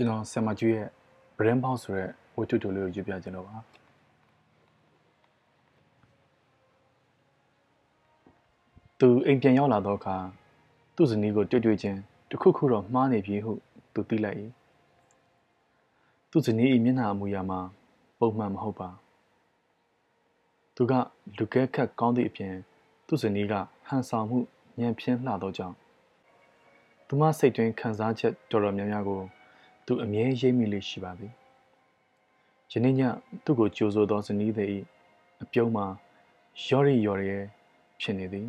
ကျွန်တော်ဆမ်မကျွေးရဲ့ brand box ဆိုတဲ့ဝတ္ထုတိုလေးကိုယူပြခြင်းလို့ပါသူအိမ်ပြန်ရောက်လာတော့အခါသူ့ဇနီးကိုတွေ့တွေ့ချင်းတခုခုတော့မှားနေပြီဟုသူသိလိုက်၏သူ့ဇနီး၏မျက်နှာအမူအရာမှာပုံမှန်မဟုတ်ပါသူကလူကဲခတ်ကောင်းသည့်အပြင်သူ့ဇနီးကဟန်ဆောင်မှုညံပြင်းလှသောကြောင့်သူမစိတ်တွင်ခံစားချက်တော်တော်များများကို သူအမြဲရိပ်မိလေးရှိပါသည်ယနေ့ညသူ့ကိုကြိုဆိုသောဇနီးသည်၏အပြုံးမှာရော်ရီရော်ရဲဖြစ်နေသည်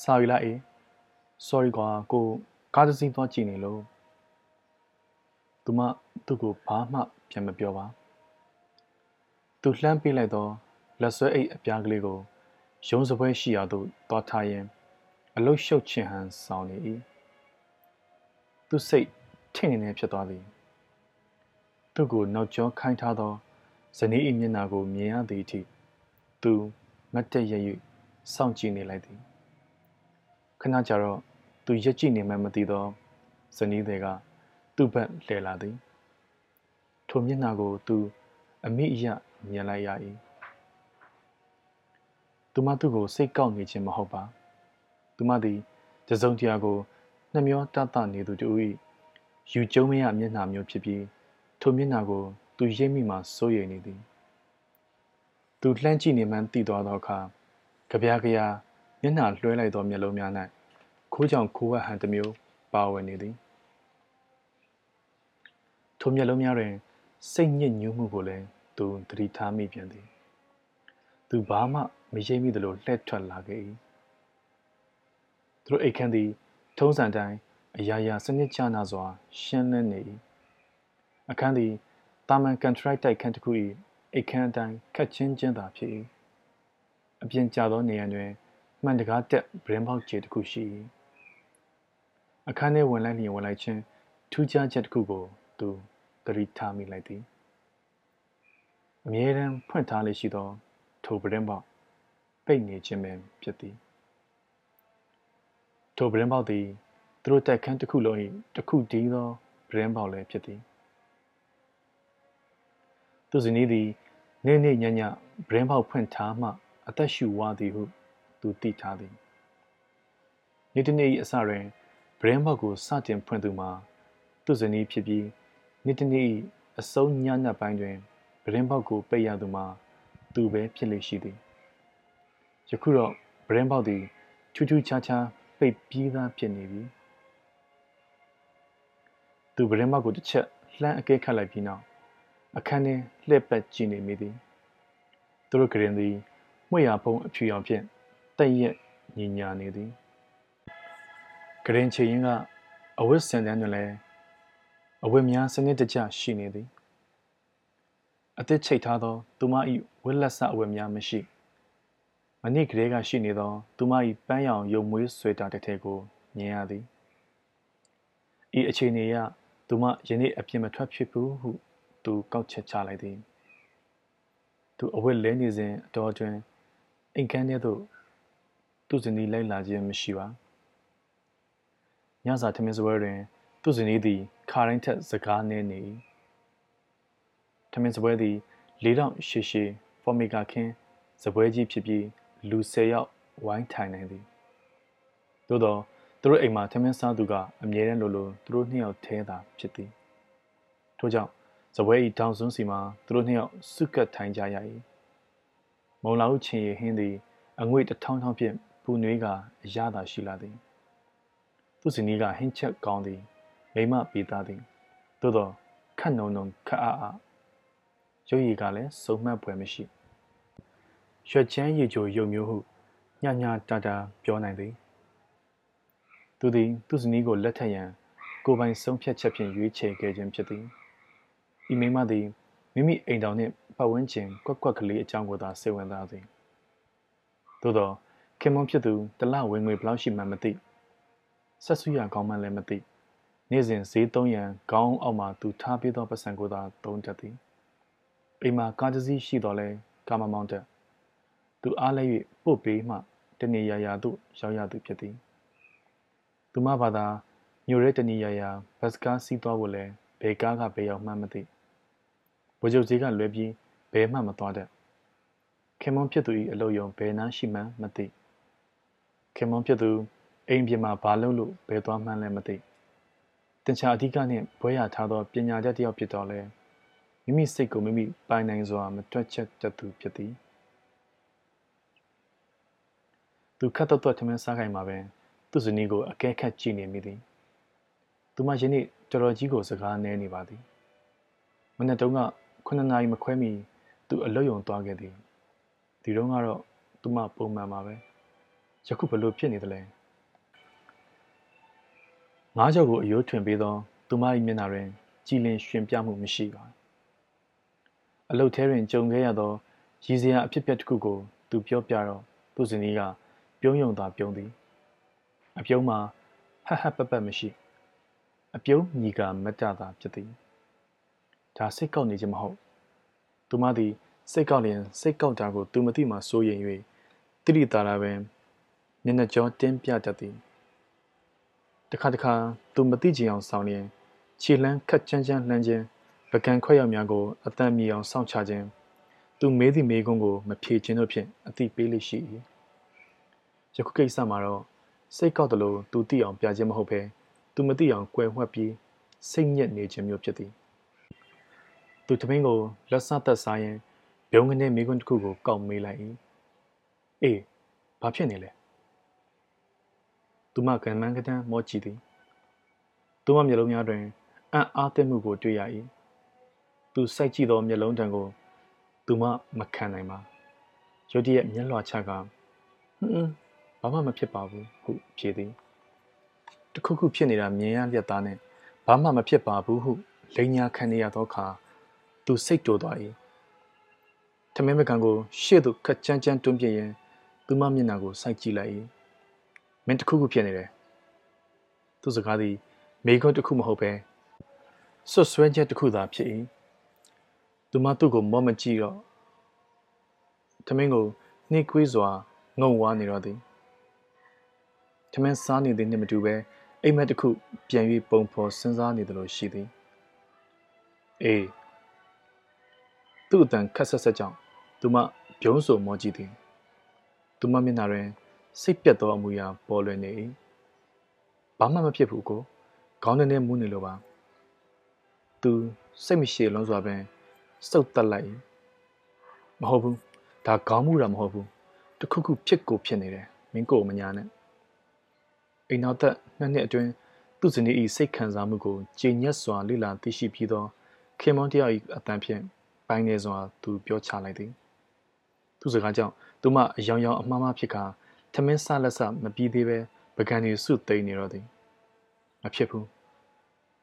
စာရီလိုက် sorry ကွာကိုကားတစ်စီးသွားကြည့်နေလို့သူမသူ့ကိုဘာမှပြန်မပြောပါသူလှမ်းပေးလိုက်သောလက်ဆွဲအိတ်အပြားကလေးကိုရုံးစပွဲရှိရာသို့သွားထားရင်းအလုတ်ရှုပ်ချင်ဟန်ဆောင်နေ၏ သူစိတ်ထင်နေနေဖြစ်သွားသည်သူ့ကိုနောက်ကျောခိုင်းထားသောဇနီး၏မျက်နှာကိုမြင်ရသည့်အထိသူမတ်တက်ရ၍စောင့်ကြည့်နေလိုက်သည်ခဏကြာတော့သူရက်ကြည့်နေမှမသိသောဇနီးတွေကသူ့ဘက်လှည့်လာသည်ထိုမျက်နှာကိုသူအမိအယမြင်လိုက်ရ၏သူမသူ့ကိုစိတ်ကောက်နေခြင်းမဟုတ်ပါသူမသည်တစုံတရာကို နှမျောတတနေသူတူ၏ယူကျုံမရမျက်နှာမျိုးဖြစ်ပြီးထိုမျက်နှာကို သူရိပ်မိမှစိုးရိမ်နေသည်သူလှမ်းကြည့်နေမှန်းသိသွားသောအခါကြပြားကြရာမျက်နှာလွှဲလိုက်သောမျက်လုံးများ၌ခိုးကြောင်ခိုးဝက်ဟန်တစ်မျိုးပါဝင်နေသည်ထိုမျက်လုံးများတွင် စိတ်ညစ်ညူးမှုကိုလည်းသူသတိထားမိပြန်သည်သူဘာမှမရိပ်မိသလိုလှည့်ထွက်လာခဲ့၏သူတို့အိတ်ခမ်းသည် ထုံးစံတိုင်းအရာရာစနစ်ကျနာစွာ ရှင်းလင်းနေ၏အခန်းသည်တာမန်ကန်ထရိုက်တိုက်ခန်းတစ်ခု၏အိတ်ခမ်းအတိုင်းခက်ချင်းချင်းသာဖြစ်၏အပြင်ကျသောနေရာတွင်မှန်တကားတက်ဗရင်ပေါက်ခြေတစ်ခုရှိ၏အခန်းထဲဝင်လိုက်လျင်ဝင်လိုက်ချင်းထူးခြားချက်တစ်ခုကို သူသတိထားမိလိုက်သည်အမြဲတမ်းဖွင့်ထားလေရှိသောထိုဗရင်ပေါက်ပိတ်နေခြင်းပင်ဖြစ်သည် ထိုဗရင်ပေါက်သည်သူတို့တက်ခန်းတစ်ခုလုံး၏တစ်ခုတည်းသောဗရင်ပေါက်လည်းဖြစ်သည်သူဇနီးသည်နေ့နေ့ညညဗရင်ပေါက်ဖွင့်ထားမှ အသက်ရှူဝသည်ဟုသူသိထားသည်နေ့တနေ့၏အစတွင်ဗရင်ပေါက်ကိုစတင်ဖွင့်သူမှာသူဇနီးဖြစ်ပြီးနေ့တနေ့၏အဆုံးညနက်ပိုင်းတွင်ဗရင်ပေါက်ကိုပိတ်ရသူမှာသူပဲဖြစ်လေရှိသည်ယခုတော့ဗရင်ပေါက်သည်ချူးချူးခြားခြား ပိတ်ပြီးသားဖြစ်နေပြီသူဗရင်ပေါက်ကိုတစ်ချက်လှမ်းအကဲခတ်လိုက်ပြီးနောက်အခန်းထဲလှည့်ပတ်ကြည့်နေမိသည်သူတို့ကရင်သည်မွေရဖုံးအဖြူရောင်ဖြင့်တက်ရက်ညင်ညာနေသည်ကရင်ချေရင်ကအဝတ်စံတန်းတွင်လည်းအဝတ်များစနစ်တကျရှိနေသည်အသစ်ချိတ်ထားသောသူမ၏ဝက်လက်ဆအဝတ်များမရှိ မနေ့ကလေးကရှိနေသော သူမ၏ပန်းရောင်ရုံမွေးဆွေတာတစ်ထည်ကိုမြင်ရသည်ဤအခြေအနေအရသူမယနေ့အပြစ်မထွက်ဖြစ်ဘူးဟု သူကောက်ချက်ချလိုက်သည်သူအဝတ်လဲနေစဉ်အတော်တွင်အိမ်ခန်းထဲသို့သူ့ဇနီးလိုက်လာခြင်းမရှိပါညစာထမင်းစပွဲတွင် သူ့ဇနီးသည်ခါတိုင်းထက်စကားနည်းနေ၏ထမင်းစပွဲသည်လေးတော့ရှည်ရှည်ဖော်မီကာခင်းစပွဲကြီးဖြစ်ပြီး လူ၁၀ယောက်ဝိုင်းထိုင်နိုင်သည်သို့သောသူတို့အိမ်မှာထမင်းစားသူကအမြဲတမ်းလိုလိုသူတို့နှစ်ယောက်ထဲသာဖြစ်သည်ထို့ကြောင့်စပွဲဤတောင်စွန်းစီမှာသူတို့နှစ်ယောက်စုကတ်ထိုင်ကြရ၏မုံလာဦးချင်းရဟင်းသည်အငွေ့တထောင်းထောင်းဖြင့်ပူနွေးကအရသာရှိလာသည်သူစနီးကဟင်းချက်ကောင်းသည်မိမပေးသားသည်သို့သောခတ်နုံနုံခတ်အားအားရုပ်ရည်ကလည်းစုံမှတ်ပွဲမရှိ ရွှက်ချမ်းရည်ကြိုရုပ်မျိုးဟုညညတာတာပြောနိုင်သည်သူသည်သူ့ဇနီးကိုလက်ထပ်ရန်ကိုပိုင်ဆုံးဖြတ်ချက်ဖြင့်ရွေးချယ်ခဲ့ခြင်းဖြစ်သည်ဤမိမသည်မိမိအိမ်တော်နှင့်ပတ်ဝန်းကျင်ကွက်ကွက်ကလေးအကြောင်းကိုသာစိတ်ဝင်စားသည်သို့သောခင်မွန်ဖြစ်သူတလဝင်ငွေဘလောက်ရှိမှမသိဆက်ဆွရကောင်းမှလည်းမသိနေ့စဉ်ဈေးသုံးရန်ခေါင်းအောက်မှသူထားပေးသောပတ်စံကိုသာသုံးတတ်သည်အိမ်မှာကားတစ်စီးရှိတော်လဲကာမမောင်းတက် သူအားလဲ၍ပို့ပေးမှတနေရာရာသို့ရောက်ရသူဖြစ်သည်သူမဘာသာမြို့ရဲတနီယာယာဘတ်စကားစီးသွားဖို့လဲဘယ်ကားကဘယ်ရောက်မှမသိဘိုးချုပ်ကြီးကလွဲပြီးဘယ်မှမသွားတတ်ခင်မွန်ဖြစ်သူ၏အလုပ်ယုံဘယ်နှမ်းရှိမှန်းမသိခင်မွန်ဖြစ်သူအိမ်ပြင်မှာဘာလုပ်လို့ဘယ်သွားမှန်းလည်းမသိတင်ချာအဓိကနှင့်ဘွဲရထားသောပညာတတ်တစ်ယောက်ဖြစ်တော်လဲမိမိစိတ်ကိုမိမိပိုင်နိုင်စွာမတွက်ချက်တတ်သူဖြစ်သည် သူခတ်တော့တော့ထမင်းစားခိုင်မှာပဲသူ့ဇနီးကိုအကဲခတ်ကြည့်နေမိသည်သူမယနေ့တော်တော်ကြီးကိုစကားနဲနေပါသည်မနေ့တုန်းက9နာရီမခွဲမီသူအလွတ်ယုံသွားခဲ့သည်ဒီတော့ကတော့သူမပုံမှန်ပါပဲယခုဘလို့ဖြစ်နေသလဲငါးကြော်ကိုအယိုးထွင်ပေးသောသူမ၏မျက်နှာတွင်ကြည်လင်ရှင်ပြမှုမရှိပါအလုတ်ထဲတွင်ကြုံခဲ့ရသောရည်စရာအဖြစ်ပြက်တစ်ခုကိုသူပြောပြတော့သူ့ဇနီးက ပြုံးယုံသာပြုံးသည်အပြုံးမှာဟဟပပမရှိအပြုံးညီကမတတာဖြစ်သည်ဒါစိတ်ကောက်နေခြင်းမဟုတ်သူမသည်စိတ်ကောက်လျင်စိတ်ကောက်တာကိုသူမသိမှစိုးရိမ်၍တိတိတာတာပင်မျက်နှာကြောတင်းပြတတ်သည်တခါတခါသူမသိချင်အောင်ဆောင်လျင်ခြေလှမ်းခက်ချမ်းချမ်းလှမ်းခြင်းပကံခွက်ရောက်များကိုအတန်မြေအောင်စောင့်ချခြင်းသူမေးသည့်မေးခွန်းကိုမဖြေခြင်းတို့ဖြင့်အတိပေးလိရှိ၏ ယခုကိစ္စမှာတော့စိတ်ကောက်တယ်လို့သူသိအောင်ပြခြင်းမဟုတ်ဘဲသူမသိအောင်ကွယ်ဝှက်ပြီးစိတ်ညစ်နေခြင်းမျိုးဖြစ်သည်သူတမင်းကိုလက်ဆသက်စားရင်ဘုံကနေမိကွန်းတစ်ခုကိုကောက်မေးလိုက်၏အေးဘာဖြစ်နေလဲသူမကံမန်းကတန်းမောကြည့်သည်သူမမျက်လုံးများတွင်အံ့အားသင့်မှုကိုတွေ့ရ၏သူစိုက်ကြည့်သောမျက်လုံးတံကိုသူမမခံနိုင်ပါရုတ်တရက်မျက်လွှာချကဟွန်း ဘာမှမဖြစ်ပါဘူးဟုဖြေသည်တခုခုဖြစ်နေတာမြင်ရလျက်သားနဲ့ဘာမှမဖြစ်ပါဘူးဟုလိန်ညာခံနေရသောအခါသူစိတ်တိုးသွား၏ထမင်းမကန်ကိုရှေ့သို့ခက်ချမ်းချမ်းတွန်းပြရင်သူမမျက်နှာကိုစိုက်ကြည့်လိုက်၏မင်းတခုခုဖြစ်နေတယ်သူစကားသည်မိခွန်းတခုမဟုတ်ပဲဆွဆွဲချက်တခုသာဖြစ်၏သူမသူ့ကိုမော့မကြည့်တော့ထမင်းကိုနှိကွေးစွာငုံဝါနေတော့သည် ထမင်းစားနေသည်နှင့်မတူပဲအိမ်မက်တစ်ခုပြန်၍ပုံဖော်စဉ်းစားနေသလိုရှိသည်အေးသူ့အတန်ခက်ဆက်ဆက်ကြောင့်သူမပြုံးဆိုမောကြည့်သည်သူမမျက်နှာတွင်စိတ်ပြတ်သောအမူအရာပေါ်လွင်နေ၏ဘာမှမဖြစ်ဘူးကိုခေါင်းထဲနဲ့မူးနေလို့ပါသူစိတ်မရှိလုံးစွာပင်စုပ်တက်လိုက်မဟုတ်ဘူးဒါခေါင်းမူတာမဟုတ်ဘူးတခုခုဖြစ်ကိုဖြစ်နေတယ်မင်းကိုမညာနဲ့ အိမ်နောက်သက်နှစ်နှစ်အတွင်းသူ့ဇနီး၏စိတ်ခံစားမှုကိုကြည်ညက်စွာလေ့လာသိရှိပြီးသောခင်မွန်တယောက်၏အတန်ဖြင့်ပိုင်းနေစွာသူပြောချလိုက်သည်သူစကားကြောင့်သူမအယောင်ယောင်အမှားမှားဖြစ်ကာထမင်းဆလက်ဆမပြီးသေးပဲပကံတွေစုသိမ့်နေတော့သည်မဖြစ်ဘူး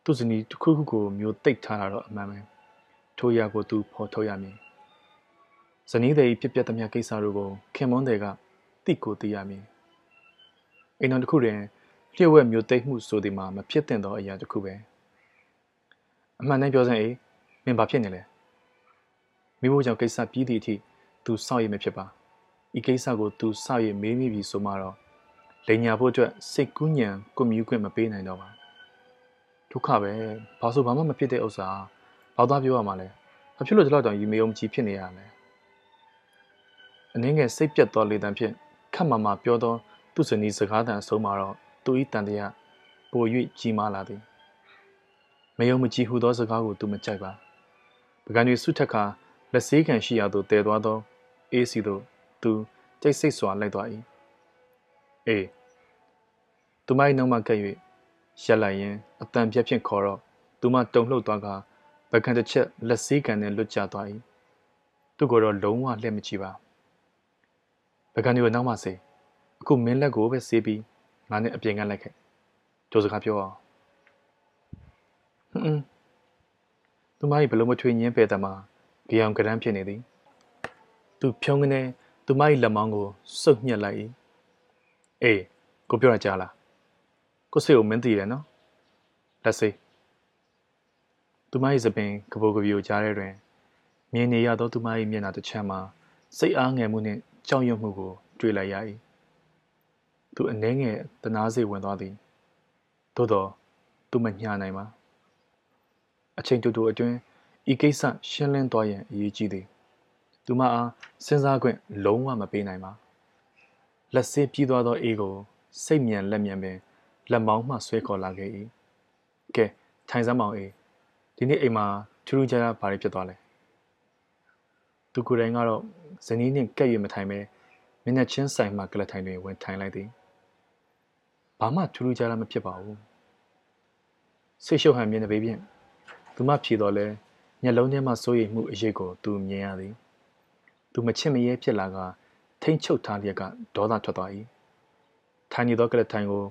သူ့ဇနီးတစ်ခုခုကိုမျိုးတိတ်ထားတာတော့အမှန်ပဲထိုရာကိုသူဖော်ထုတ်ရမည်ဇနီးတဲ့ဖြစ်ပျက်သမျှကိစ္စတို့ကိုခင်မွန်းတဲ့ကတိကိုသိရမည် အိမ်တော်တစ်ခုတွင်လျှို့ဝှက်မျိုးတိတ်မှုဆိုသည်မှာမဖြစ်သင့်သောအရာတစ်ခုပဲအမှန်တမ်းပြောစမ်းအေးမင်းဘာဖြစ်နေလဲမိဖို့ကြောင့်ကိစ္စပြီးသည့်အထိသူစောင့်ရမဖြစ်ပါဤကိစ္စကိုသူစောင့်ရမေးမိပြီဆိုမှတော့လိန်ညာဖို့အတွက်စိတ်ကူးညံကွန်မြူခွင့်မပေးနိုင်တော့ပါဒုက္ခပဲဘာလို့ဘာမှမဖြစ်တဲ့ဥစ္စာဘာသာပြောရမှာလဲဘာဖြစ်လို့ဒီလောက်တောင်ရီမေုံကြီးဖြစ်နေရလဲအနည်းငယ်စိတ်ပြတ်သောလေတံဖြင့်ခက်မမပြောသော သူ့ဇနီးစကားတန်အဆုံးမှာတော့သူ၏တန်တရားပို၍ကြီးမားလာသည်မယုံမကြည်ဟုသောစကားကိုသူမကြိုက်ပါပကံတွေဆုထက်ခါလက်ဆေးခံရှိရာသို့တည်သွားသောအေးစီသို့သူကြိတ်စိတ်စွာလိုက်သွား၏အေးသူမ၏နောက်မှကပ်၍ရက်လိုက်ရင်အတန်ပြက်ဖြင့်ခေါ်တော့သူမတုံလှုပ်သွားကပကံတစ်ချက်လက်ဆေးခံနဲ့လွတ်ကျသွား၏သူကိုတော့လုံးဝလှည့်မကြည့်ပါပကံတွေကိုနောက်မှစေ အခုမင်းလက်ကိုပဲဆေးပြီးငါနဲ့အပြင်ကလိုက်ခဲ့ကြိုးစကားပြောအောင်ဟွန်းသူမ၏ဘလုံးမထွေညင်းပဲ့တမှာကြောင်ကရမ်းဖြစ်နေသည်သူဖြုံးကနေသူမ၏လက်မောင်းကိုစုပ်ညှက်လိုက်၏အေးကိုပြောရကြလားကိုစိတ်ကိုမင်းသိတယ်နော်လက်စေးသူမ၏စပင်ကပိုကပီကိုကြားထဲတွင်မြင်နေရသောသူမ၏မျက်နှာတစ်ချမ်းမှာစိတ်အားငယ်မှုနှင့်ကြောက်ရွံ့မှုကိုတွေ့လိုက်ရ၏ သူအနှဲငယ်တနာစေဝင်သွားသည်သို့သောသူမညာနိုင်ပါအချိန်တူတူအတွင်းဤကိစ္စရှင်းလင်းသွားရန်အရေးကြီးသည်သူမအားစဉ်းစားခွင့်လုံးဝမပေးနိုင်ပါလက်ဆေးပြီးသွားသောအေးကို စိတ်မြန်လက်မြန်ပင်လက်မောင်းမှဆွဲခေါ်လာခဲ့၏ကဲထိုင်စမ်းမောင်အေးဒီနေ့အိမ်မှာထူးထူးခြားခြားဘာတွေဖြစ်သွားလဲသူကိုယ်တိုင်ကတော့ဇနီးနှင့်ကဲ့ရမထိုင်ပဲမျက်နှာချင်းဆိုင်မှကလထိုင်တွင်ဝင်ထိုင်လိုက်သည် ဘာမှထူးထူးခြားခြားမဖြစ်ပါဘူးဆိတ်ရှုပ်ဟန်မြင်တဲ့ဘေးဖြင့်သူမဖြေတော်လဲမျက်လုံးထဲမှစိုးရိမ်မှုအရေးကိုသူမြင်ရသည်သူမချစ်မရဲဖြစ်လာကထိမ့်ချုပ်ထားလျက်ကဒေါသထွက်သွား၏ထိုင်နေသောကလထိုင်ကို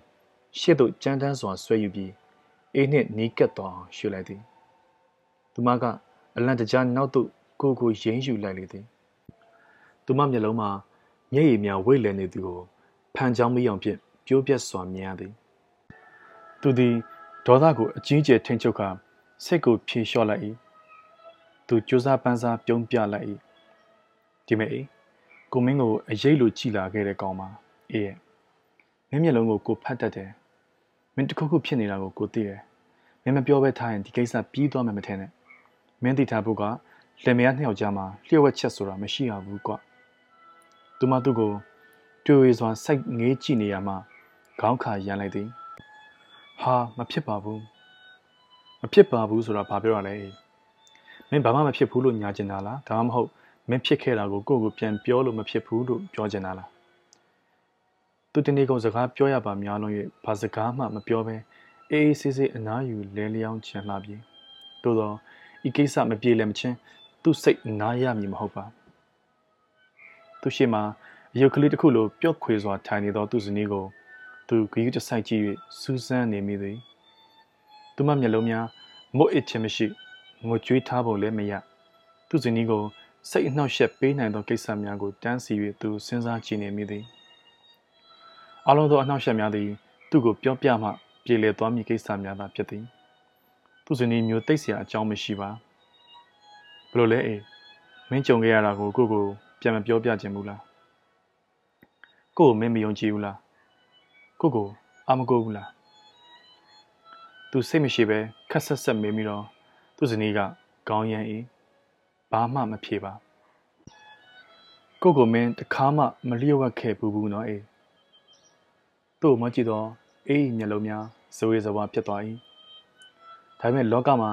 ရှေ့သို့ကြမ်းတမ်းစွာဆွဲယူပြီးအေးနှင့်နီးကပ်သွားအောင်ရှုလိုက်သည်သူမကအလန့်တကြားနောက်သို့ကိုကိုရင်းယူလိုက်လေသည်သူမမျက်လုံးမှာမျက်ရည်များဝိတ်လည်နေသူကိုဖန်ချောင်းမီးအောင်ဖြင့် ပြိုးပြက်စွာမြင်ရသည်သူသည်ဒေါသကိုအကြီးအကျယ်ထိန်ချုပ်ကာစိတ်ကိုဖြေလျှော့လိုက်၏သူကြိုးစားပန်းစားပြုံးပြလိုက်၏ဒီမဲ့ကိုမင်းကိုအရေးလိုကြည်လာခဲ့တဲ့ကောင်ပါအေးရဲ့မင်းမျက်လုံးကိုကိုဖတ်တတ်တယ်မင်းတခုခုဖြစ်နေတာကိုကိုသိတယ်မင်းမပြောဘဲထားရင်ဒီကိစ္စပြီးသွားမယ်မထင်နဲ့မင်းသိထားဖို့ကလင်မယားနှစ်ယောက်ကြားမှာလျှို့ဝှက်ချက်ဆိုတာမရှိရဘူးကွသူမသူ့ကိုတွေ့ရစွာစိုက်ငေးကြည့်နေရမှ ခေါင်းခါရန်လိုက်သည်ဟာမဖြစ်ပါဘူးမဖြစ်ပါဘူးဆိုတာဘာပြောရလဲမင်းဘာမှမဖြစ်ဘူးလို့ညာကျင်တာလားဒါမှမဟုတ်မင်းဖြစ်ခဲ့တာကိုကိုယ့်ကိုပြန်ပြောလို့မဖြစ်ဘူးလို့ပြောကျင်တာလားသူတနေ့ကုန်စကားပြောရပါများလုံး၍ဘာစကားမှမပြောဘဲအေးအေးဆေးဆေးအနားယူလဲလျောင်းချင်လာပြီသို့သောဤကိစ္စမပြေလည်မချင်းသူ့စိတ်နားရမည်မဟုတ်ပါသူရှိမှအယုတ်ကလေးတစ်ခုလိုပျော့ခွေစွာထိုင်နေသောသူဇနီးကို သူဂရုတစိုက်ကြည့်၍စူးစမ်းနေမိသည်သူမမျက်လုံးများမွတ်အစ်ခြင်းမရှိငိုကြွေးထားပုံလည်းမရသူဇနီးကိုစိတ်အနှောက်အယှက်ပေးနိုင်သောကိစ္စများကိုတန်းစီ၍သူစဉ်းစားကြည့်နေမိသည်အလုံးသောအနှောက်အယှက်များသည်သူ့ကိုပြောပြမှပြေလည်သွားမည့်ကိစ္စများသာဖြစ်သည်သူဇနီးမျိုးတိတ်เสียအကြောင်းမရှိပါဘလို့လဲအေးမင်းကြုံခဲ့ရတာကိုကိုကိုပြန်မပြောပြခြင်းဘူးလားကိုကိုမင်းမယုံကြည်ဘူးလား ကိုကိုအာမကိုဘူးလားသူစိတ်မရှိပဲခက်ဆက်ဆက်မေးပြီးတော့သူ့ဇနီးကခေါင်းရမ်းအေးဘာမှမဖြေပါကိုကိုမင်းတခါမှမလျှော့ဝှက်ခဲ့ဘူးဘူးနော်အေးသူ့မကြည့်တော့အေးမျက်လုံးများဇဝေဇဝါဖြစ်သွား၏ဒါပေမဲ့လောကမှာ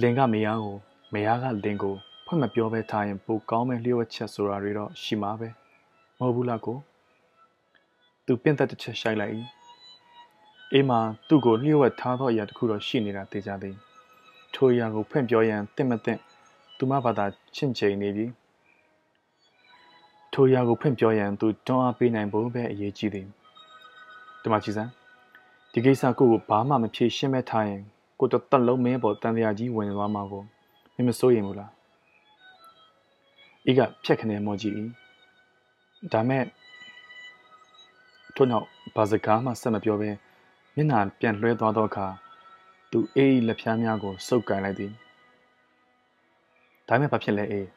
လင်ကမယားကိုမယားကလင်ကိုဖွင့်မပြောဘဲထားရင်ပိုကောင်းမဲ့လျှို့ဝှက်ချက်ဆိုတာတွေတော့ရှိမှာပဲမဟုတ်ဘူးလားကို သူပင့်သက်တစ်ချက်ရှိုက်လိုက်၏အေးမှာသူ့ကိုလျှို့ဝှက်ထားသောအရာတစ်ခုတော့ရှိနေတာသိကြသည်ထိုအရာကိုဖွင့်ပြောရန်တင့်မတင့်သူမဘာသာချင့်ချိန်နေပြီထိုအရာကိုဖွင့်ပြောရန်သူတွန်းအားပေးနိုင်ဖို့ပဲအရေးကြီးသည်ဒီမှာကြည်စမ်းဒီကိစ္စကိုကိုဘာမှမဖြေရှင်းမဲ့ထားရင်ကိုတသက်လုံးမင်းပေါ်တန်တရားကြီးဝင်သွားမှာကိုမင်းမစိုးရင်ဘူးလားဤကဖြက်ခနေမော်ကြည့်၏ဒါမဲ့ ထို့နောက်ဘာစကားမှဆက်မပြောဘဲမျက်နှာပြန်လွှဲသွားသောအခါသူအေးလက်ဖြားများကိုစုပ်ကန်လိုက်သည်ဒါမဲ့ဘာဖြစ်လဲအေး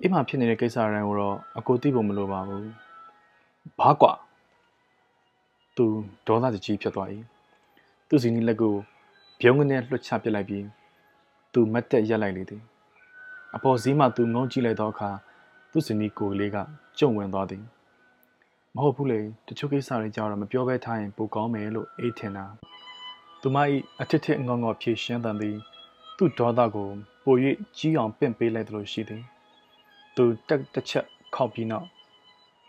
အိမ်မှာဖြစ်နေတဲ့ကိစ္စတိုင်းကိုတော့အကိုသိဖို့မလိုပါဘူးဘာကွာသူဒေါသကြီးဖြစ်သွား၏သူစီနီလက်ကိုပြုံးကနေလွှတ်ချပစ်လိုက်ပြီးသူမတ်တက်ရက်လိုက်လေသည်အပေါ်စီးမှသူငုံကြည့်လိုက်သောအခါသူစီနီကိုလေးကကြုံဝင်သွားသည် မဟုတ်ဘူးလေတချို့ကိစ္စတွေကြောင့်တော့မပြောဘဲထားရင်ပိုကောင်းမယ်လို့အေးထင်တာသူမ၏အထစ်ထစ်ငေါငေါဖြည့်ရှင်းတဲ့သည် သူ့ဒေါသကိုပို၍ကြီးအောင်ပင့်ပေးလိုက်သလိုရှိသည်သူတက်တစ်ချက်ခောက်ပြီးနောက်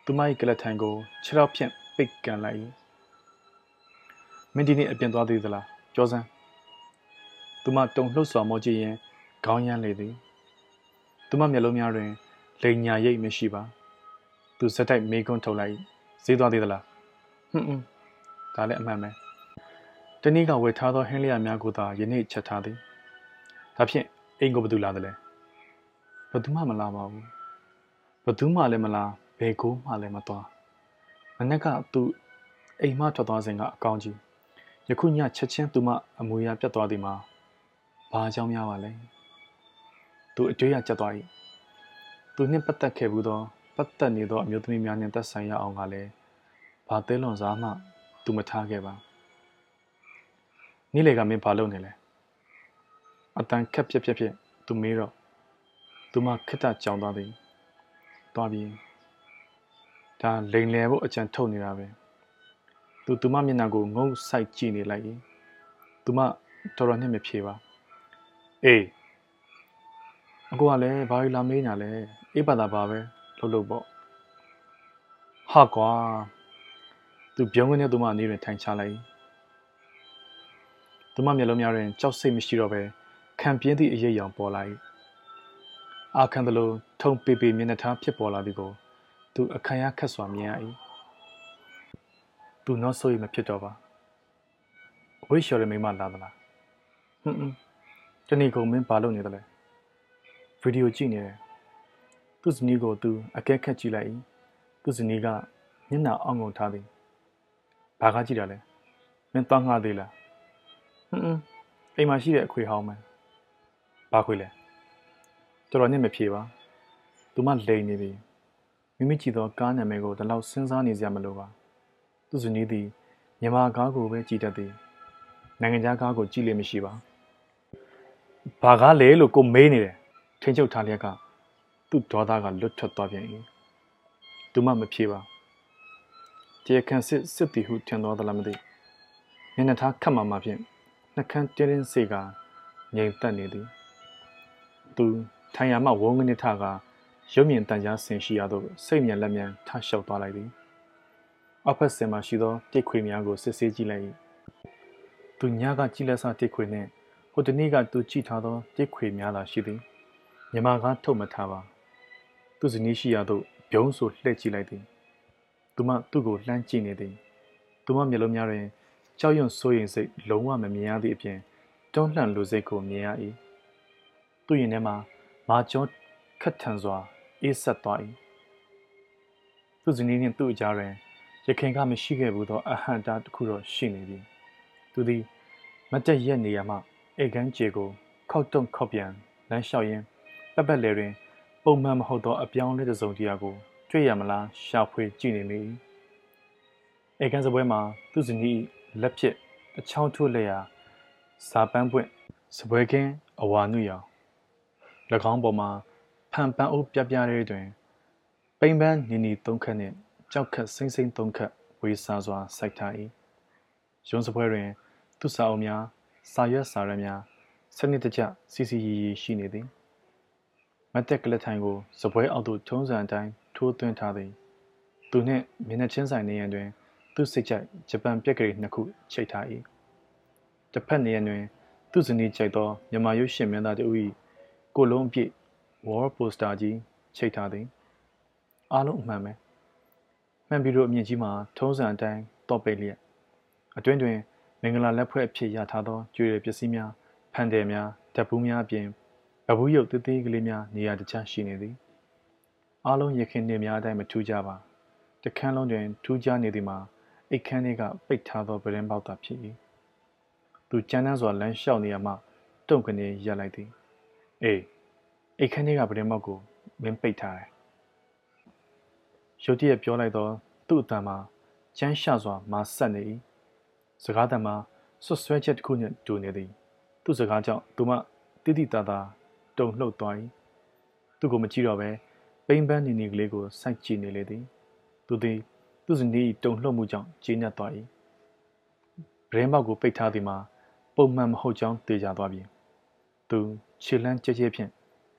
သူမ၏ကလထိုင်ကိုခြေထောက်ဖြင့်ပိတ်ကန်လိုက်၏မင်းဒီနေ့အပြင်သွားသေးသလားကြောစမ်းသူမတုံလှုပ်စွာမောကြည့်ရင်ခေါင်းရမ်းလေသည်သူမမျက်လုံးများတွင်လိန်ညာရိပ်မရှိပါ သူစက်တိုက်မေကွန်းထုတ်လိုက် ဈေးသွားသေးသလားဟွန်းဟွန်းဒါလည်းအမှန်ပဲတနည်းကဝယ်ထားသောဟင်းလျာများကိုသာယနေ့ချက်ထားသည်ဒါဖြင့်အိမ်ကိုဘယ်သူလာသလဲဘယ်သူမှမလာပါဘူးဘယ်သူမှလည်းမလာဘယ်ကိုမှလည်းမသွားမနက်ကသူအိမ်မထွက်သွားစဉ်ကအကောင်းကြီးယခုညချက်ချင်းသူမအမူအရာပြတ်သွားသည်မှာဘာအကြောင်းများပါလဲသူအတွေ့အကြက်သွား၏သူနှင့်ပတ်သက်ခဲ့ဘူးသောပတ်သက်နေသောအမျိုးသမီးများနှင့်သက်ဆိုင်ရအောင်ကလည်း ဘာသေးလွန်စားမှသူမထားခဲ့ပါနေ့လေကမင်းဘာလုပ်နေလဲအတန်ခက်ပြက်ပြက်ပြက်သူမေးတော့သူမခက်တကြောင်သွားသည်သွားပြီးဒါလိန်လယ်ဖို့အကြံထုတ်နေတာပဲသူသူမမျက်နှာကိုငုံဆိုင်ကြည့်နေလိုက်ရင်သူမတော်တော်နဲ့မဖြေပါအေးအကူကလည်းဘာလို့လာမေးညာလဲအေးပါတာပါပဲလှုပ်လှုပ်ပေါ့ဟာကွာ သူပြုံးကနေသူမအနေနဲ့ထိုင်ချလိုက်သူမမျက်လုံးများတွင်ကြောက်စိတ်မရှိတော့ပဲခံပြင်းသည့်အရေးအယောင်ပေါ်လာ၏အာခံသလိုထုံပေပေမျက်နှာထားဖြစ်ပေါ်လာသည်ကိုသူအခမ်းရခက်စွာမြင်ရ၏သူနောက်ဆိုရင်မဖြစ်တော့ပါဝိရှော်ရမိမလာသလားဟွန်းဟွန်းတနေ့ကုန်မင်းဘာလုပ်နေသလဲဗီဒီယိုကြည့်နေတယ်သူ့ဇနီးကိုသူအကဲခတ်ကြည့်လိုက်၏သူ့ဇနီးကမျက်နှာအောင်ကုန်ထားသည် ဘာကကြည့်တာလဲမင်းတောင်းငှသေးလားဟွန်းဟွန်းအိမ်မှာရှိတဲ့အခွေဟောင်းမယ်ဘာခွေလဲတော်တော်နဲ့မဖြေပါသူမလိန်နေပြီမိမိကြည့်သောကားနာမည်ကိုဒီလောက်စဉ်းစားနေစရာမလိုပါသူ့ဇနီးသည်မြန်မာကားကိုပဲကြည်တတ်သည်နိုင်ငံခြားကားကိုကြည့်လေမရှိပါဘာကားလဲလို့ကိုမေးနေတယ်ထင်းချုပ်ထားလျက်ကသူ့ဒေါသကလွတ်ထွက်သွားပြန်၏သူမမဖြေပါ တရားခံစစ်စစ်တီဟုထင်တော်သလားမသိမျက်နှာထားခတ်မှမှဖြင့်နှကန်းတင်းတင်းစေကငြိမ်သက်နေသည်သူထိုင်ရမှဝုန်းကနေထကရုပ်မြင်တန်ကြားဆင်ရှိရသို့စိတ်မြန်လက်မြန်ထလျှောက်သွားလိုက်သည်အောက်ဖက်စင်မှရှိသောတစ်ခွေများကိုစစ်ဆေးကြည့်လိုက်၏သူညကကြည့်လက်စတစ်ခွေနှင့်ဟိုတနေ့ကသူကြည့်ထားသောတစ်ခွေများသာရှိသည်မြမကားထုတ်မထားပါသူဇနီးရှိရသို့ပြုံးဆိုလှည့်ကြည့်လိုက်သည် သူမသူ့ကိုလှမ်းကြည့်နေသည်သူမမျက်လုံးများတွင်ကြောက်ရွံ့စိုးရိမ်စိတ်လုံးဝမမြင်ရသည့်အပြင်တွန်းလှန်လိုစိတ်ကိုမြင်ရ၏သူ့ရင်ထဲမှာမာကျော်ခက်ထန်စွာအေးဆက်သွား၏သူဇနီးနှင့်သူ့အကြားတွင်ရခင်ကမရှိခဲ့ဘူးသောအဟန့်တာတစ်ခုတော့ရှိနေပြီသူသည်မတက်ရက်နေရမှအိတ်ကန်းကြေကိုခောက်တုံခောက်ပြန်လမ်းလျှောက်ရင်းပက်ပက်လေတွင် ပုံမှန်မဟုတ်သောအပြောင်းလဲတစ်စုံတရာကို တွေ့ရမလားရှာဖွေကြည့်နေလေအိတ်ကန်းစပွဲမှာသူဇနီးလက်ဖြစ်အချောင်းထိုးလက်ရာဇာပန်းပွင့်စပွဲကင်းအဝါနုရောင်၎င်းပေါ်မှာဖန်ပန်းအိုးပြပြတဲ့တွင်ပိန်ပန်းနီနီသုံးခက်နှင့်ကြောက်ခတ်စိမ့်စိမ့်သုံးခက်ဝေစားစွာစိုက်ထား၏ရုံးစပွဲတွင် သူစာအုပ်များစာရွက်စာရများစနစ်တကျစီစီရီရီရှိနေသည်မတ်တက်ကလထိုင်ကိုစပွဲအောက်သို့ထုံးစံအတိုင်း ထိုးသွင်းထားသည်သူနှင့်မျက်နှာချင်းဆိုင်နေရန်တွင် သူစိတ်ကြိုက်ဂျပန်ပြက်ကလေးနှစ်ခုချိတ်ထား၏တစ်ဖက်နေရန်တွင် သူဇနီးကြိုက်သောမြန်မာရုပ်ရှင်မင်းသားတို့၏ကိုလုံးအပြည့် wall poster ကြီးချိတ်ထားသည်အားလုံးအမှန်ပဲမှန်ပြီးတော့အမြင့်ကြီးမှာထုံးစံအတိုင်းတော့ပိတ်လျက်အတွင်းတွင်မင်္ဂလာလက်ဖွဲ့အဖြစ်ရထားသောကျွေရပစ္စည်းများဖန်တယ်များဓာတ်ဘူးများအပြင်ဗဘူးရုပ်သေးသေးကလေးများနေရာတခြားရှိနေသည် အားလုံးရခင်နေများအတိုင်းမထူးကြပါတခန်းလုံးတွင်ထူးခြားနေသည်မှာအိတ်ခမ်းတွေကပိတ်ထားသောပရင်ပေါက်သာဖြစ်၏သူကြမ်းတမ်းစွာလမ်းလျှောက်နေရမှတုံကနေရပ်လိုက်သည်အေးအိတ်ခမ်းတွေကပရင်ပေါက်ကိုမင်းပိတ်ထားတယ်ရုတ်တရက်ပြောလိုက်တော့သူ့အတန်မှာကျန်းရှစွာမာဆက်နေ၏စကားတံမှာဆွဆွဲချက်တစ်ခုနဲ့တူနေသည် သူ့စကားကြောင့်သူမတိတိတသာတုံလှုပ်သွား၏သူ့ကိုမကြည့်တော့ပဲ ပိန်ပန်းနေနေကလေးကိုစိုက်ကြည့်နေလေသည်သူသည်သူ့စနီးတုံလှုပ်မှုကြောင့်ကျေးနပ်သွား၏ဗရင်ပေါက်ကိုပိတ်ထားသည်မှာပုံမှန်မဟုတ်ကြောင်းသိကြသွားပြီသူခြေလန်းကြဲကြဲဖြင့်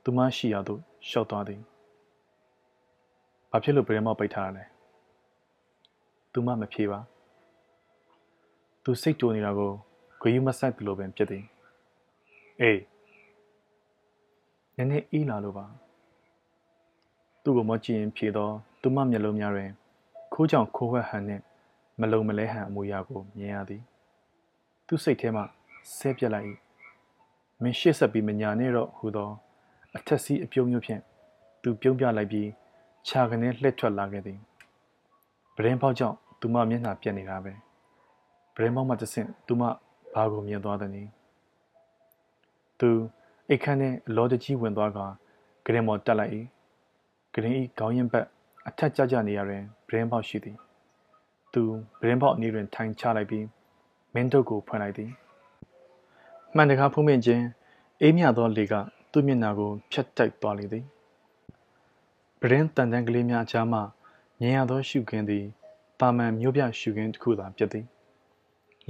သူမရှိရာသို့ရှောက်သွားသည်ဘာဖြစ်လို့ဗရင်ပေါက်ပိတ်ထားရလဲသူမမဖြေပါသူစိတ်တူနေတာကိုဂယူမဆိုင်သလိုပင်ဖြစ်သည်အေးနည်းနည်းအေးလာလို့ပါ သူ့ကိုမကြည့်ရင်ဖြေတော့သူမမျက်လုံးများတွင် ခိုးကြောင်ခိုးဝှက်ဟန်နှင့်မလုံမလဲဟန်အမူအရာကိုမြင်ရသည် သူစိတ်ထဲမှဆဲပြက်လိုက်၏မင်းရှေ့ဆက်ပြီးမညာနဲ့တော့ဟူသောအထက်စီးအပြုံးမျိုးဖြင့်သူပြုံးပြလိုက်ပြီးခြာကနေလှည့်ထွက်လာခဲ့သည်ပရင်ပေါက်ကြောင့်သူမမျက်နှာပြက်နေတာပဲဗရင်မောက်မှတဆင့်သူမဘာကိုမြင်သွားသည်နည်းသူအိတ်ခမ်းနဲ့အလောတကြီးဝင်သွားကဂရင်မော်တက်လိုက်၏ ဂရင်ဤခေါင်းရင်ဘက်အထက်ကျကျနေရတွင်ဗရင်ပေါက်ရှိသည်သူဗရင်ပေါက်အနီးတွင်ထိုင်ချလိုက်ပြီးမင်းတို့ကိုဖွင့်လိုက်သည်မှန်တကားဖုံးမြင့်ခြင်းအေးမြသောလေကသူ့မျက်နှာကိုဖြတ်တိုက်သွားလေသည်ပရင်းတန်တန်ကလေးများအကြားမှမြင်ရသောရှုခင်းသည်တာမန်မျိုးပြရှုခင်းတစ်ခုသာဖြစ်သည်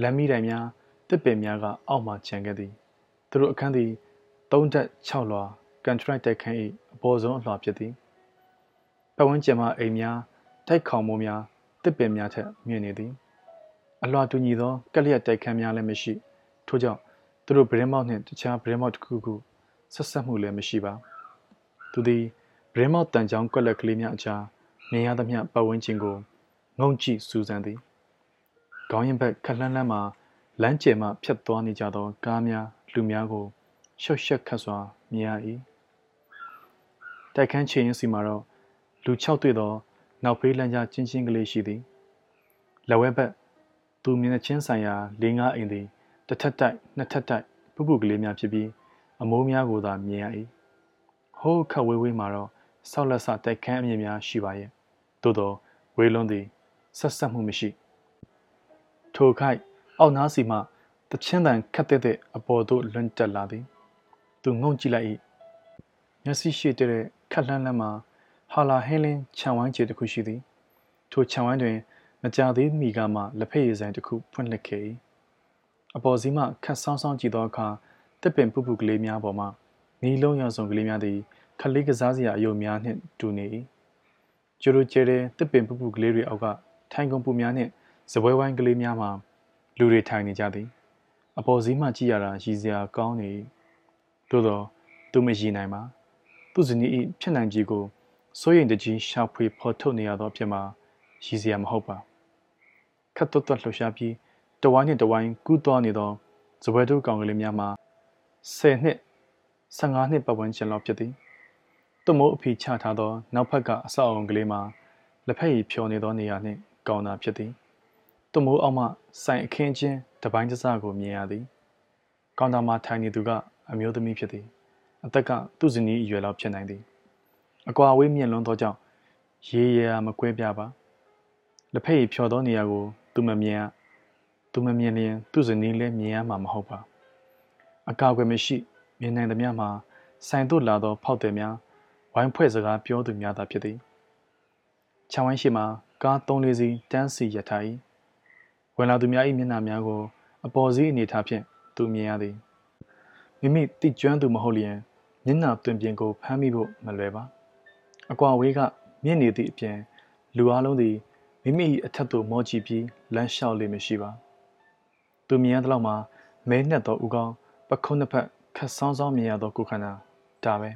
လမ်းမီးတိုင်များတစ်ပင်များကအောက်မှခြံခဲ့သည်သူတို့အခန်းသည်၃တက်6လွှာကန်ထရိုက်တိုက်ခန်း၏အပေါ်ဆုံးအလွှာဖြစ်သည် ပတ်ဝန်းကျင်မှအိမ်များတိုက်ခေါင်မိုးများတစ်ပင်များထက်မြင့်နေသည်အလွှာတူညီသောကက်လျက်တိုက်ခန်းများလည်းမရှိထို့ကြောင့်သူတို့ဗရင်မောက်နှင့်တခြားဗရင်မောက်တစ်ခုခုဆက်ဆက်မှုလည်းမရှိပါသူသည်ဗရင်မောက်တန်ချောင်းကွက်လက်ကလေးများအကြားမြင်ရသမျှပတ်ဝန်းကျင်ကိုငုံကြည့်စူးစမ်းသည်ခေါင်းရင်ဘက်ခက်လှမ်းလှမ်းမှလမ်းကျယ်မှဖြတ်သွားနေကြသောကားများလူများကိုရှုပ်ရှက်ခတ်စွာမြင်ရ၏တိုက်ခန်းချေရင်စီမှာတော့ လူ၆တွေ့သောနောက်ဖေးလမ်းကြားချင်းချင်းကလေးရှိသည်လက်ဝဲဘက်သူမျက်နှာချင်းဆိုင်ရာ၄၅အိမ်သည်တစ်ထပ်တိုက်နှစ်ထပ်တိုက်ပုပုကလေးများဖြစ်ပြီးအမိုးများကိုသာမြင်ရ၏ဟိုးခတ်ဝေးဝေးမှာတော့ဆောက်လက်ဆတိုက်ခန်းအမြင့်များရှိပါရဲ့သို့သောဝေးလွန်းသည်ဆက်ဆက်မှုမရှိထိုခိုက်အောက်နားစီမှတချင်းတန်ခတ်တဲ့အပေါ်သို့လွန်တက်လာသည် သူငုံကြည့်လိုက်၏မျက်စိရှိတဲ့ခက်လှမ်းလှမ်းမှာ ဟာလာဟင်းလင်းခြံဝိုင်းခြေတစ်ခုရှိသည်ထိုခြံဝိုင်းတွင်မကြသေးမီကမှလက်ဖက်ရည်ဆိုင်တစ်ခုဖွင့်လှစ်ခဲ့၏အပေါ်စီးမှခတ်ဆောင်းဆောင်းကြည့်သောအခါတစ်ပင်ပူပူကလေးများပေါ်မှနီလုံးရောင်စုံကလေးများသည်ခလေးကစားစရာအယုံများနှင့်တူနေ၏ကျိုးကျဲတဲ့တစ်ပင်ပူပူကလေးတွေအောက်ကထိုင်ကုန်ပူများနှင့်စပွဲဝိုင်းကလေးများမှာလူတွေထိုင်နေကြသည် အပေါ်စီးမှကြည့်ရတာရည်စရာကောင်းနေ၏သို့သောသူမရည်နိုင်ပါသူဇနီး၏ဖြစ်နိုင်ကြီးကို စိုးရိမ်တကြီးရှာဖွေဖော်ထုတ်နေရသောအဖြစ်မှာရည်စရာမဟုတ်ပါခတ်တွတ်တွတ်လှူရှားပြီးတဝိုင်းနှင့်တဝိုင်းကူးသွားနေသောဇပွဲတို့ကောင်ကလေးများမှာ10နှစ်15နှစ်ပတ်ဝန်းကျင်လောက်ဖြစ်သည်သူ့မိုးအဖီချထားသောနောက်ဖက်ကအဆောက်အုံကလေးမှာလက်ဖက်ရည်ဖြော်နေသောနေရာနှင့်ကောင်းတာဖြစ်သည်သူ့မိုးအောက်မှဆိုင်အခင်းချင်းတပိုင်းတစကိုမြင်ရသည်ကောင်တာမှာထိုင်နေသူကအမျိုးသမီးဖြစ်သည်အသက်ကသူ့ဇနီးအရွယ်လောက်ဖြစ်နိုင်သည် အကွာဝေးမြင့်လွန်းသောကြောင့်ရေးရမကွဲပြားပါလက်ဖက်ရည်ဖြော်သောနေရာကို သူမမြင်ရသူမမြင်ရင်သူ့ဇနီးလည်းမြင်ရမှာမဟုတ်ပါအကာအကွယ်မရှိမြင်နိုင်သမျှမှာဆိုင်သို့လာသော ဖောက်တယ်များဝိုင်းဖွဲ့စကားပြောသူများသာဖြစ်သည်ခြံဝိုင်းရှိမှာကား၃လေးစီးတန်းစီရထား၏ဝင်လာသူများ၏မျက်နှာများကို အပေါ်စီးအနေထားဖြင့်သူမြင်ရသည်မိမိတိကျွမ်းသူမဟုတ်လျင်မျက်နှာတွင်ပြင်ကိုဖမ်းမိဖို့မလွယ်ပါ အကွာဝေးကမြင့်နေသည့်အပြင်လူအလုံးသည်မိမိအထက်သို့မောကြည့်ပြီးလမ်းလျှောက်လေမရှိပါသူမြင်ရသလောက်မှာမဲနှက်သောဥကောင်းပခုံးနှစ်ဖက်ခတ်ဆောင်းဆောင်းမြင်ရသောကိုခန္ဓာဒါပဲ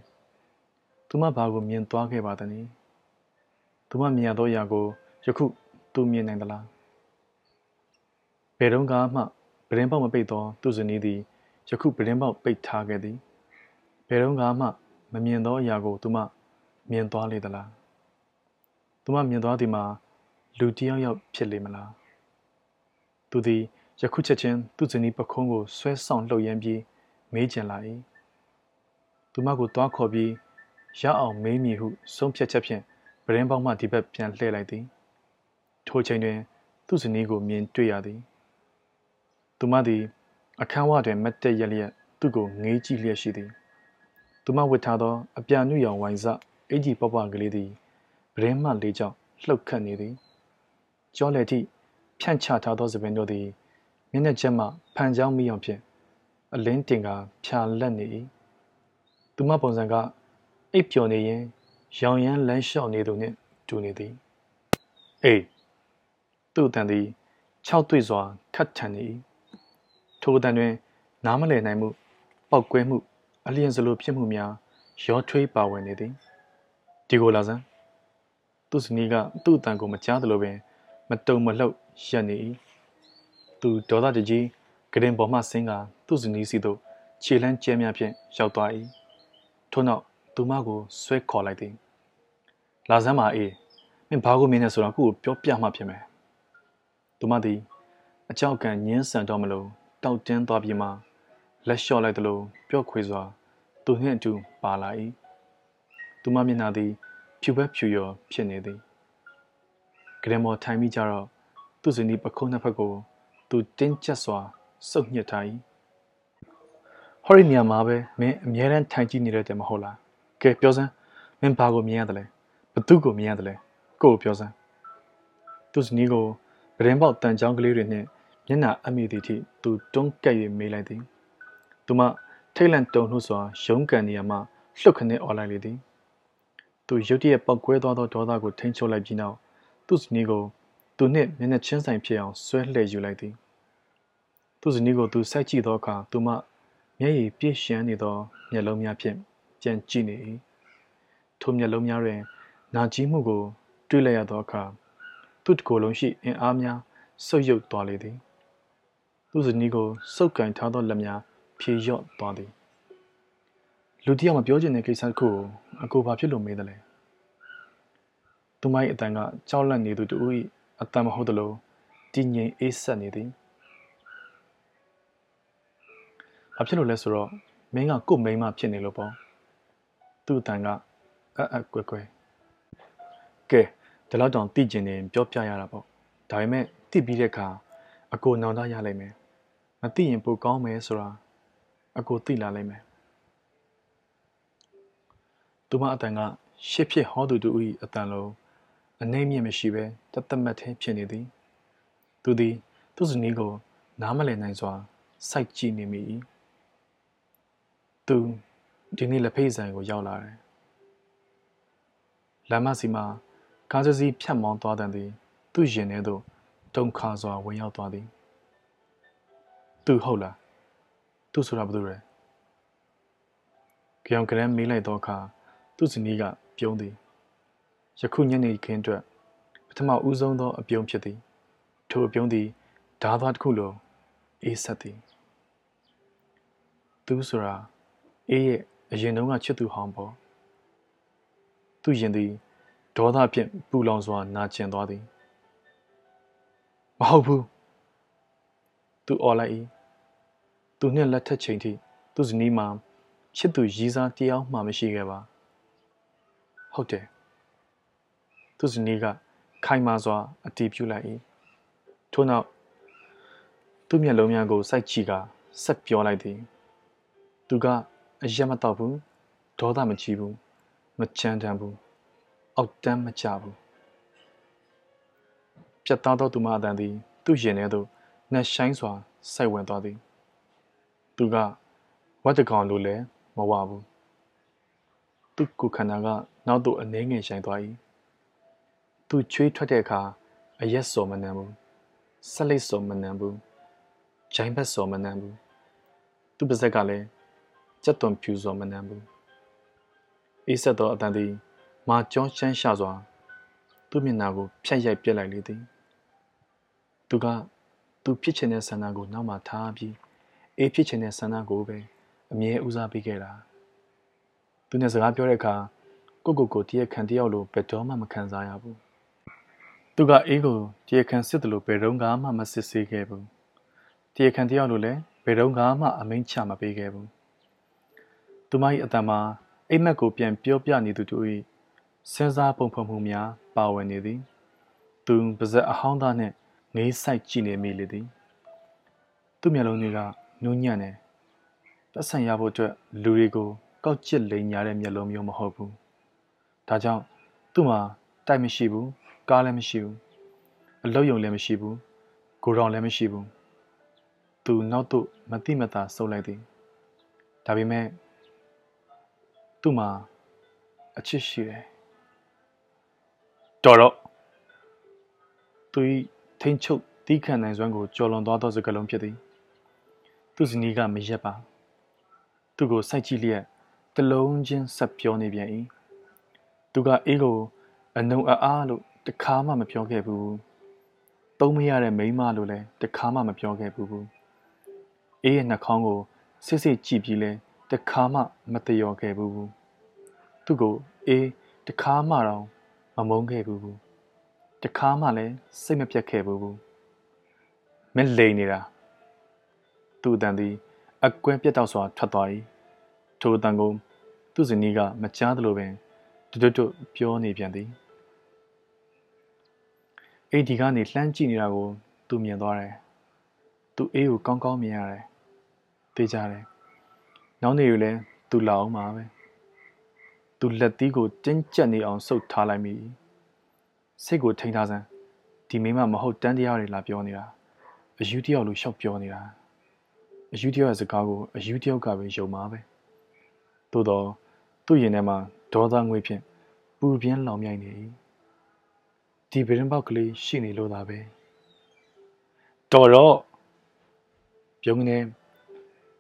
သူမဘာကိုမြင်သွားခဲ့ပါသနည်းသူမမြင်ရသောအရာကိုယခုသူမြင်နိုင်သလားဘယ်တော့မှပရင်ပေါက်မပိတ်သောသူဇနီးသည်ယခုပရင်ပေါက်ပိတ်ထားခဲ့သည်ဘယ်တော့မှမမြင်သောအရာကိုသူမ မြင်သွားလေသလားသူမမြင်သွားသည်မှာလူတယောက်ယောက်ဖြစ်လေမလားသူသည်ယခုချက်ချင်းသူ့ဇနီးပခုံးကိုဆွဲဆောင်လှုပ်ရမ်းပြီးမေးချင်လာ၏သူမကိုတွားခေါ်ပြီးရအောင်မေးမည်ဟုဆုံးဖြတ်ချက်ဖြင့်ပရင်းပေါက်မှဒီဘက်ပြန်လှည့်လိုက်သည်ထိုချိန်တွင် သူ့ဇနီးကိုမြင်တွေ့ရသည်သူမသည်အခန်းဝတွင်မတ်တက်ရက်လျက်သူ့ကိုငေးကြည့်လျက်ရှိသည်သူမဝတ်ထားသောအပြာနုရောင်ဝိုင်စ အင်ကြီးပပကလေးသည်ပရင်းမှလေးကြောင့်လှုပ်ခတ်နေသည်ကြောလေတိဖြန့်ချထားသောသပင်တို့သည်မျက်နှာချက်မှဖန်ကြောင်းမိအောင်ဖြင့်အလင်းတင်ကဖြာလက်နေ၏သူမပုံစံကအိပ်ပျော်နေရင်ရောင်ရမ်းလမ်းလျှောက်နေသူနှင့်တူနေသည်အေးသူ့အတန်သည်၆တွေ့စွာခတ်ထန်နေ၏ထိုအတန်တွင် နားမလည်နိုင်မှုပောက်ကွဲမှု အလျင်စလိုဖြစ်မှုများရောထွေးပါဝင်နေသည် ဒီကိုလာစမ်းသူ့ဇနီးကသူ့အတန်ကိုမကြားသလိုပင်မတုံမလှုပ်ရက်နေ၏သူဒေါသတကြီးဂရင်ပေါ်မှဆင်းကသူ့ဇနီးစီသို့ခြေလန်းကျဲများဖြင့်ရောက်သွား၏ထို့နောက်သူမကိုဆွဲခေါ်လိုက်သည်လာစမ်းပါအေးမင်းဘာကိုမင်းနဲ့ဆိုတော့ခုကိုပြောပြမှဖြစ်မယ်သူမသည်အကြောက်ကန်ညင်းဆန်တော့မလို့တောက်တင်းသွားပြီးမှလက်လျှော့လိုက်သလိုပြော့ခွေစွာသူနှင့်အတူပါလာ၏ သူမမျက်နှာသည် ဖြူဘက်ဖြူရောဖြစ်နေသည်ဂရမော်ထိုင်မိကြတော့သူ့ဇနီးပခုံးနှစ်ဖက်ကိုသူတင်းကျပ်စွာစုပ်ညှစ်ထား၏ဟောဒီနေရာမှာပဲမင်းအမြဲတမ်းထိုင်ကြည့်နေတဲ့တဲ့မဟုတ်လားကဲပြောစမ်းမင်းဘာကိုမြင်ရတယ်လဲဘသူကိုမြင်ရတယ်လဲကိုကိုပြောစမ်းသူစနီးကိုဗရင်ပေါက်တန်ချောင်းကလေးတွေနဲ့မျက်နှာအမိသည့်ထိသူတွန်းကပ်၍မေးလိုက်သည်သူမထိတ်လန့်တုန်လှုပ်စွာရုန်းကန်နေရမှလှုပ်ခနဲ့អော်လိုက်လေသည် သူရုတ်တရက်ပောက်ကွဲသွားသောဒေါသကိုထိန်းချုပ်လိုက်ပြီးနောက်သူ့ဇနီးကိုသူနှင့်မျက်နှာချင်းဆိုင်ဖြစ်အောင်ဆွဲလှည့်ယူလိုက်သည်သူ့ဇနီးကိုသူစိုက်ကြည့်သောအခါသူမမျက်ရည်ပြည့်ရှမ်းနေသောမျက်လုံးများဖြင့်ပြန်ကြည့်နေ၏ထိုမျက်လုံးများတွင်နာကျင်မှုကို တွေ့လိုက်ရသောအခါသူ့တကိုယ်လုံးရှိအင်အားများဆုပ်ယုပ်သွားလေသည်သူ့ဇနီးကိုစုပ်ကန်ထားသောလက်များဖြေလျော့သွားသည် လူတယောက်မပြောချင်တဲ့ကိစ္စတစ်ခုကိုအကိုဘာဖြစ်လို့မေးတယ်လဲသူမ၏အတန်ကကြောက်လန့်နေသူတူ၏အတန်မဟုတ်သလိုတည်ငြိမ်အေးဆက်နေသည်ဘာဖြစ်လို့လဲဆိုတော့မင်းကကို့မိန်းမဖြစ်နေလို့ပေါ့သူ့အတန်ကအအကွယ်ကွယ်ကဲဒီလောက်တောင်သိကျင်နေပြောပြရတာပေါ့ဒါပေမဲ့သိပြီးတဲ့အခါအကိုနောင်တရလိုက်မယ်မသိရင်ပိုကောင်းမယ်ဆိုတာအကိုသိလာလိုက်မယ် သူမအတန်ကရှစ်ဖြစ်ဟောသူတူ၏အတန်လုံးအနေမြင့်မရှိပဲတသက်မတ်သေးဖြစ်နေသည်သူသည်သူ့ဇနီးကို နားမလည်နိုင်စွာစိုက်ကြည့်နေမိ၏သူဒီနေ့လက်ဖိတ်ဆိုင်ကိုရောက်လာတယ်လမ်းမစီမှာကားစီဖြတ်မောင်းသွားတဲ့သည် သူ့ရင်ထဲသို့တုံခါစွာဝင်ရောက်သွားသည်သူဟုတ်လားသူဆိုတာဘာလို့လဲကြောင်ကရန်မေးလိုက်တော့အခါ သူ့ဇနီးကပြုံးသည်ယခုညနေခင်းအတွက်ပထမဦးဆုံးသောအပြုံးဖြစ်သည်ထိုအပြုံးသည်ဓားသွားတစ်ခုလိုအေးဆက်သည်သူဆိုတာအေးရဲ့အရင်တုန်းကချစ်သူဟောင်းပေါ့သူရင်သည်ဒေါသဖြင့်ပူလောင်စွာနာကျင်သွားသည်မဟုတ်ဘူးသူអော်လိုက်၏သူနှင့်လက်ထက်ချိန်ထိသူ့ဇနီးမှာချစ်သူရည်စားတရားမှမရှိခဲ့ပါ ဟုတ်တယ်သူဇနီးကခိုင်မာစွာအတီးပြုလိုက်၏ထို့နောက်သူ့မျက်လုံးများကိုစိုက်ကြည့်ကဆက်ပြောလိုက်သည်သူကအရက်မတော့ဘူးဒေါသမကြီးဘူးမချမ်းတမ်းဘူးအောက်တန်းမကြဘူးပြတ်သားသောသူမအတန်သည်သူ့ရင်ထဲသို့နှက်ဆိုင်စွာစိုက်ဝင်သွားသည်သူကဝတ်တကောင်လိုလည်းမဝဘူး သူ့ကိုယ်ခန္ဓာကနောက်သို့အနှဲငယ်ဆိုင်သွား၏သူချွေးထွက်တဲ့အခါအရက်စော်မနှံဘူးဆက်လက်စော်မနှံဘူးဂျိုင်းဘက်စော်မနှံဘူးသူ့ပါဇက်ကလည်းကြက်သွန်ဖြူစော်မနှံဘူးအေးဆက်သောအတန်သည်မာကျောင်းရှမ်းရှာစွာသူ့မျက်နှာကိုဖြတ်ရိုက်ပြက်လိုက်လေသည်သူကသူဖြစ်ချင်တဲ့ဆန္ဒကိုနောက်မှထားပြီးအေးဖြစ်ချင်တဲ့ဆန္ဒကိုပဲအမြဲဦးစားပေးခဲ့တာ သူနဲ့စကားပြောတဲ့အခါကိုကိုကိုတရက်ခံတယောက်လိုဘယ်တော့မှမခံစားရဘူးသူကအေးကိုတရက်ခံစစ်တယ်လို့ဘယ်တော့မှမစစ်ဆေးခဲ့ဘူးတရက်ခံတယောက်လိုလည်းဘယ်တော့မှအမိန့်ချမပေးခဲ့ဘူးသူမ၏အတန်မှာအိမ်မက်ကိုပြန်ပြောပြနေသူတို့၏စဉ်းစားပုံဖော်မှုများပါဝင်နေသည်သူပါဇက်အဟောင်းသားနှင့်ငေးဆိုင်ကြည့်နေမိလေသည်သူ့မျက်လုံးတွေကနူးညံ့တယ်ပတ်စံရဖို့အတွက်လူတွေကို ကောက်ကျစ်လိန်ညာတဲ့မျက်လုံးမျိုးမဟုတ်ဘူးဒါကြောင့်သူ့မှာတိုက်မရှိဘူးကားလည်းမရှိဘူးအလုတ်ယုံလည်းမရှိဘူးကိုရောင်လည်းမရှိဘူးသူနောက်သို့မတိမတာဆုပ်လိုက်သည်ဒါပေမဲ့သူ့မှာအချစ်ရှိတယ်တော်တော့သူ၏ထိန်ချုပ်တီးခံနိုင်စွမ်းကိုကြော်လွန်သွားသောစကားလုံးဖြစ်သည်သူ့ဇနီးကမရက်ပါသူ့ကိုစိုက်ကြည့်လျက် တလုံးချင်းဆက်ပြောနေပြန်၏သူကအေးကိုအနုံအားလို့တခါမှမပြောခဲ့ဘူးသုံးမရတဲ့မိန်းမလို့လည်းတခါမှမပြောခဲ့ဘူးအေးရဲ့နှာခေါင်းကိုစစ်စစ်ကြည့်ပြီးလဲတခါမှမတယောခဲ့ဘူးသူ့ကိုအေးတခါမှတော့မမုန်းခဲ့ဘူးတခါမှလည်းစိတ်မပြတ်ခဲ့ဘူးမင်းလိန်နေတာသူ့အတန်သည်အကွဲပြတ်တော့စွာထွက်သွား၏ ထိုအတန်ကိုသူ့ဇနီးကမကြားသလိုပင်တွတ်တွတ်ပြောနေပြန်သည်အေဒီကနေလှမ်းကြည့်နေတာကို သူမြင်သွားတယ်သူအေးကိုကောင်းကောင်းမြင်ရတယ်သိကြတယ်နောက်နေရလဲသူလာအောင်ပါပဲသူလက်သီးကိုတင်းကျပ်နေအောင်ဆုပ်ထားလိုက်မိစိတ်ကိုထိန်းထားစမ်းဒီမိမမဟုတ်တန်းတရားတွေလာပြောနေတာအယူတယောက်လိုရှောက်ပြောနေတာအယူတယောက်ရဲ့စကားကိုအယူတယောက်ကပဲယုံမှာပဲ သို့တော့သူ့ရင်ထဲမှာဒေါသငွေဖြင့်ပူပြင်းလောင်မြိုက်နေဒီဗရင်ပေါက်ကလေးရှိနေလို့သာပဲတော်တော့ပြုံးနေ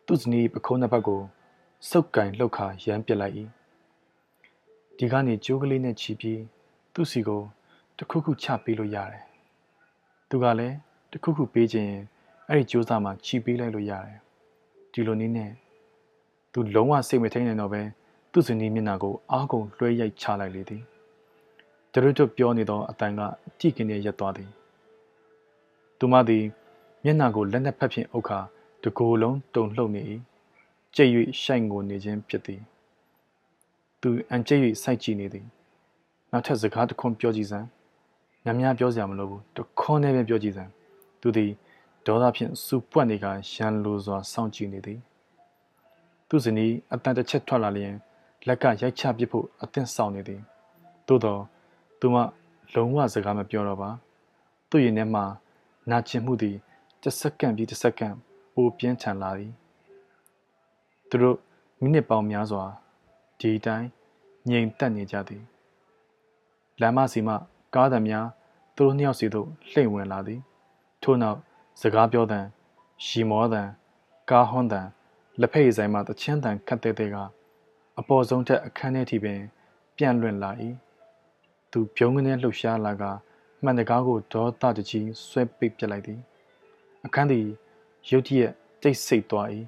သူ့ဇနီးပခုံးနှစ်ဖက်ကိုစုပ်ကင်လှုပ်ခါရမ်းပစ်လိုက်၏ဒီကနေကြိုးကလေးနဲ့ချီပြီးသူ့စီကိုတခုခုချပေးလို့ရတယ်သူကလည်းတခုခုပေးခြင်းအဲ့ဒီကြိုးစားမှချီပေးလိုက်လို့ရတယ်ဒီလိုနည်းနဲ့ သူလုံးဝစိတ်မထိန်နိုင်တော့ပဲသူ့ဇနီးမျက်နှာကိုအားကုန်လွှဲရိုက်ချလိုက်လေသည်တရွတ်တွပြောနေသောအတန်ကကြည့်ကင်းနဲ့ရက်သွားသည်သူမသည်မျက်နှာကိုလက်နဲ့ဖက်ဖြင့်အုပ်ခါတကိုယ်လုံးတုန်လှုပ်နေ၏ကြိတ်၍ရှိုင်ကိုနေခြင်းဖြစ်သည်သူအန်ကြိတ်၍စိုက်ကြည့်နေသည်နောက်ထပ်စကားတစ်ခွန်းပြောကြည့်စမ်းများများပြောစရာမလိုဘူးတခွန်းနဲ့ပဲပြောကြည့်စမ်းသူသည်ဒေါသဖြင့်စူပွက်နေကရန်လိုစွာစောင့်ကြည့်နေသည် သူစနီးအတန်တစ်ချက်ထွက်လာလျင်လက်ကရိုက်ချပစ်ဖို့အသင့်ဆောင်နေသည်သို့တော့သူမလုံးဝစကားမပြောတော့ပါသူ့ရင်ထဲမှာနာကျင်မှုသည်တစ်စက္ကန့်ပြီးတစ်စက္ကန့်ပိုပြင်းထန်လာသည်သူတို့မိနစ်ပေါင်းများစွာဒီတိုင်းငြိမ်သက်နေကြသည်လမ်းမစီမှကားသံများသူတို့နှစ်ယောက်စီသို့လှိမ့်ဝင်လာသည်ထို့နောက်စကားပြောသံရှီမောသံကားဟွန်းသံ လက်ဖက်ရည်ဆိုင်မှတချင်းတန်ခတ်တဲ့တဲ့ကအပေါ်ဆုံးထက်အခန်းထဲထိပင် ပြန့်လွင့်လာ၏သူပြုံးကနေလှုပ်ရှားလာကမှန်တကားကိုဒေါသတကြီးဆွဲပိတ်ပြလိုက်သည်အခန်းသည်ရုတ်တရက်တိတ်ဆိတ်သွား၏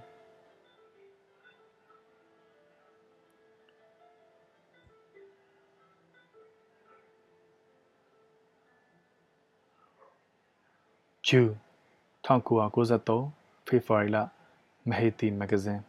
ဂျူ1993ဖေဖော်ဝါရီလ mahitine magazine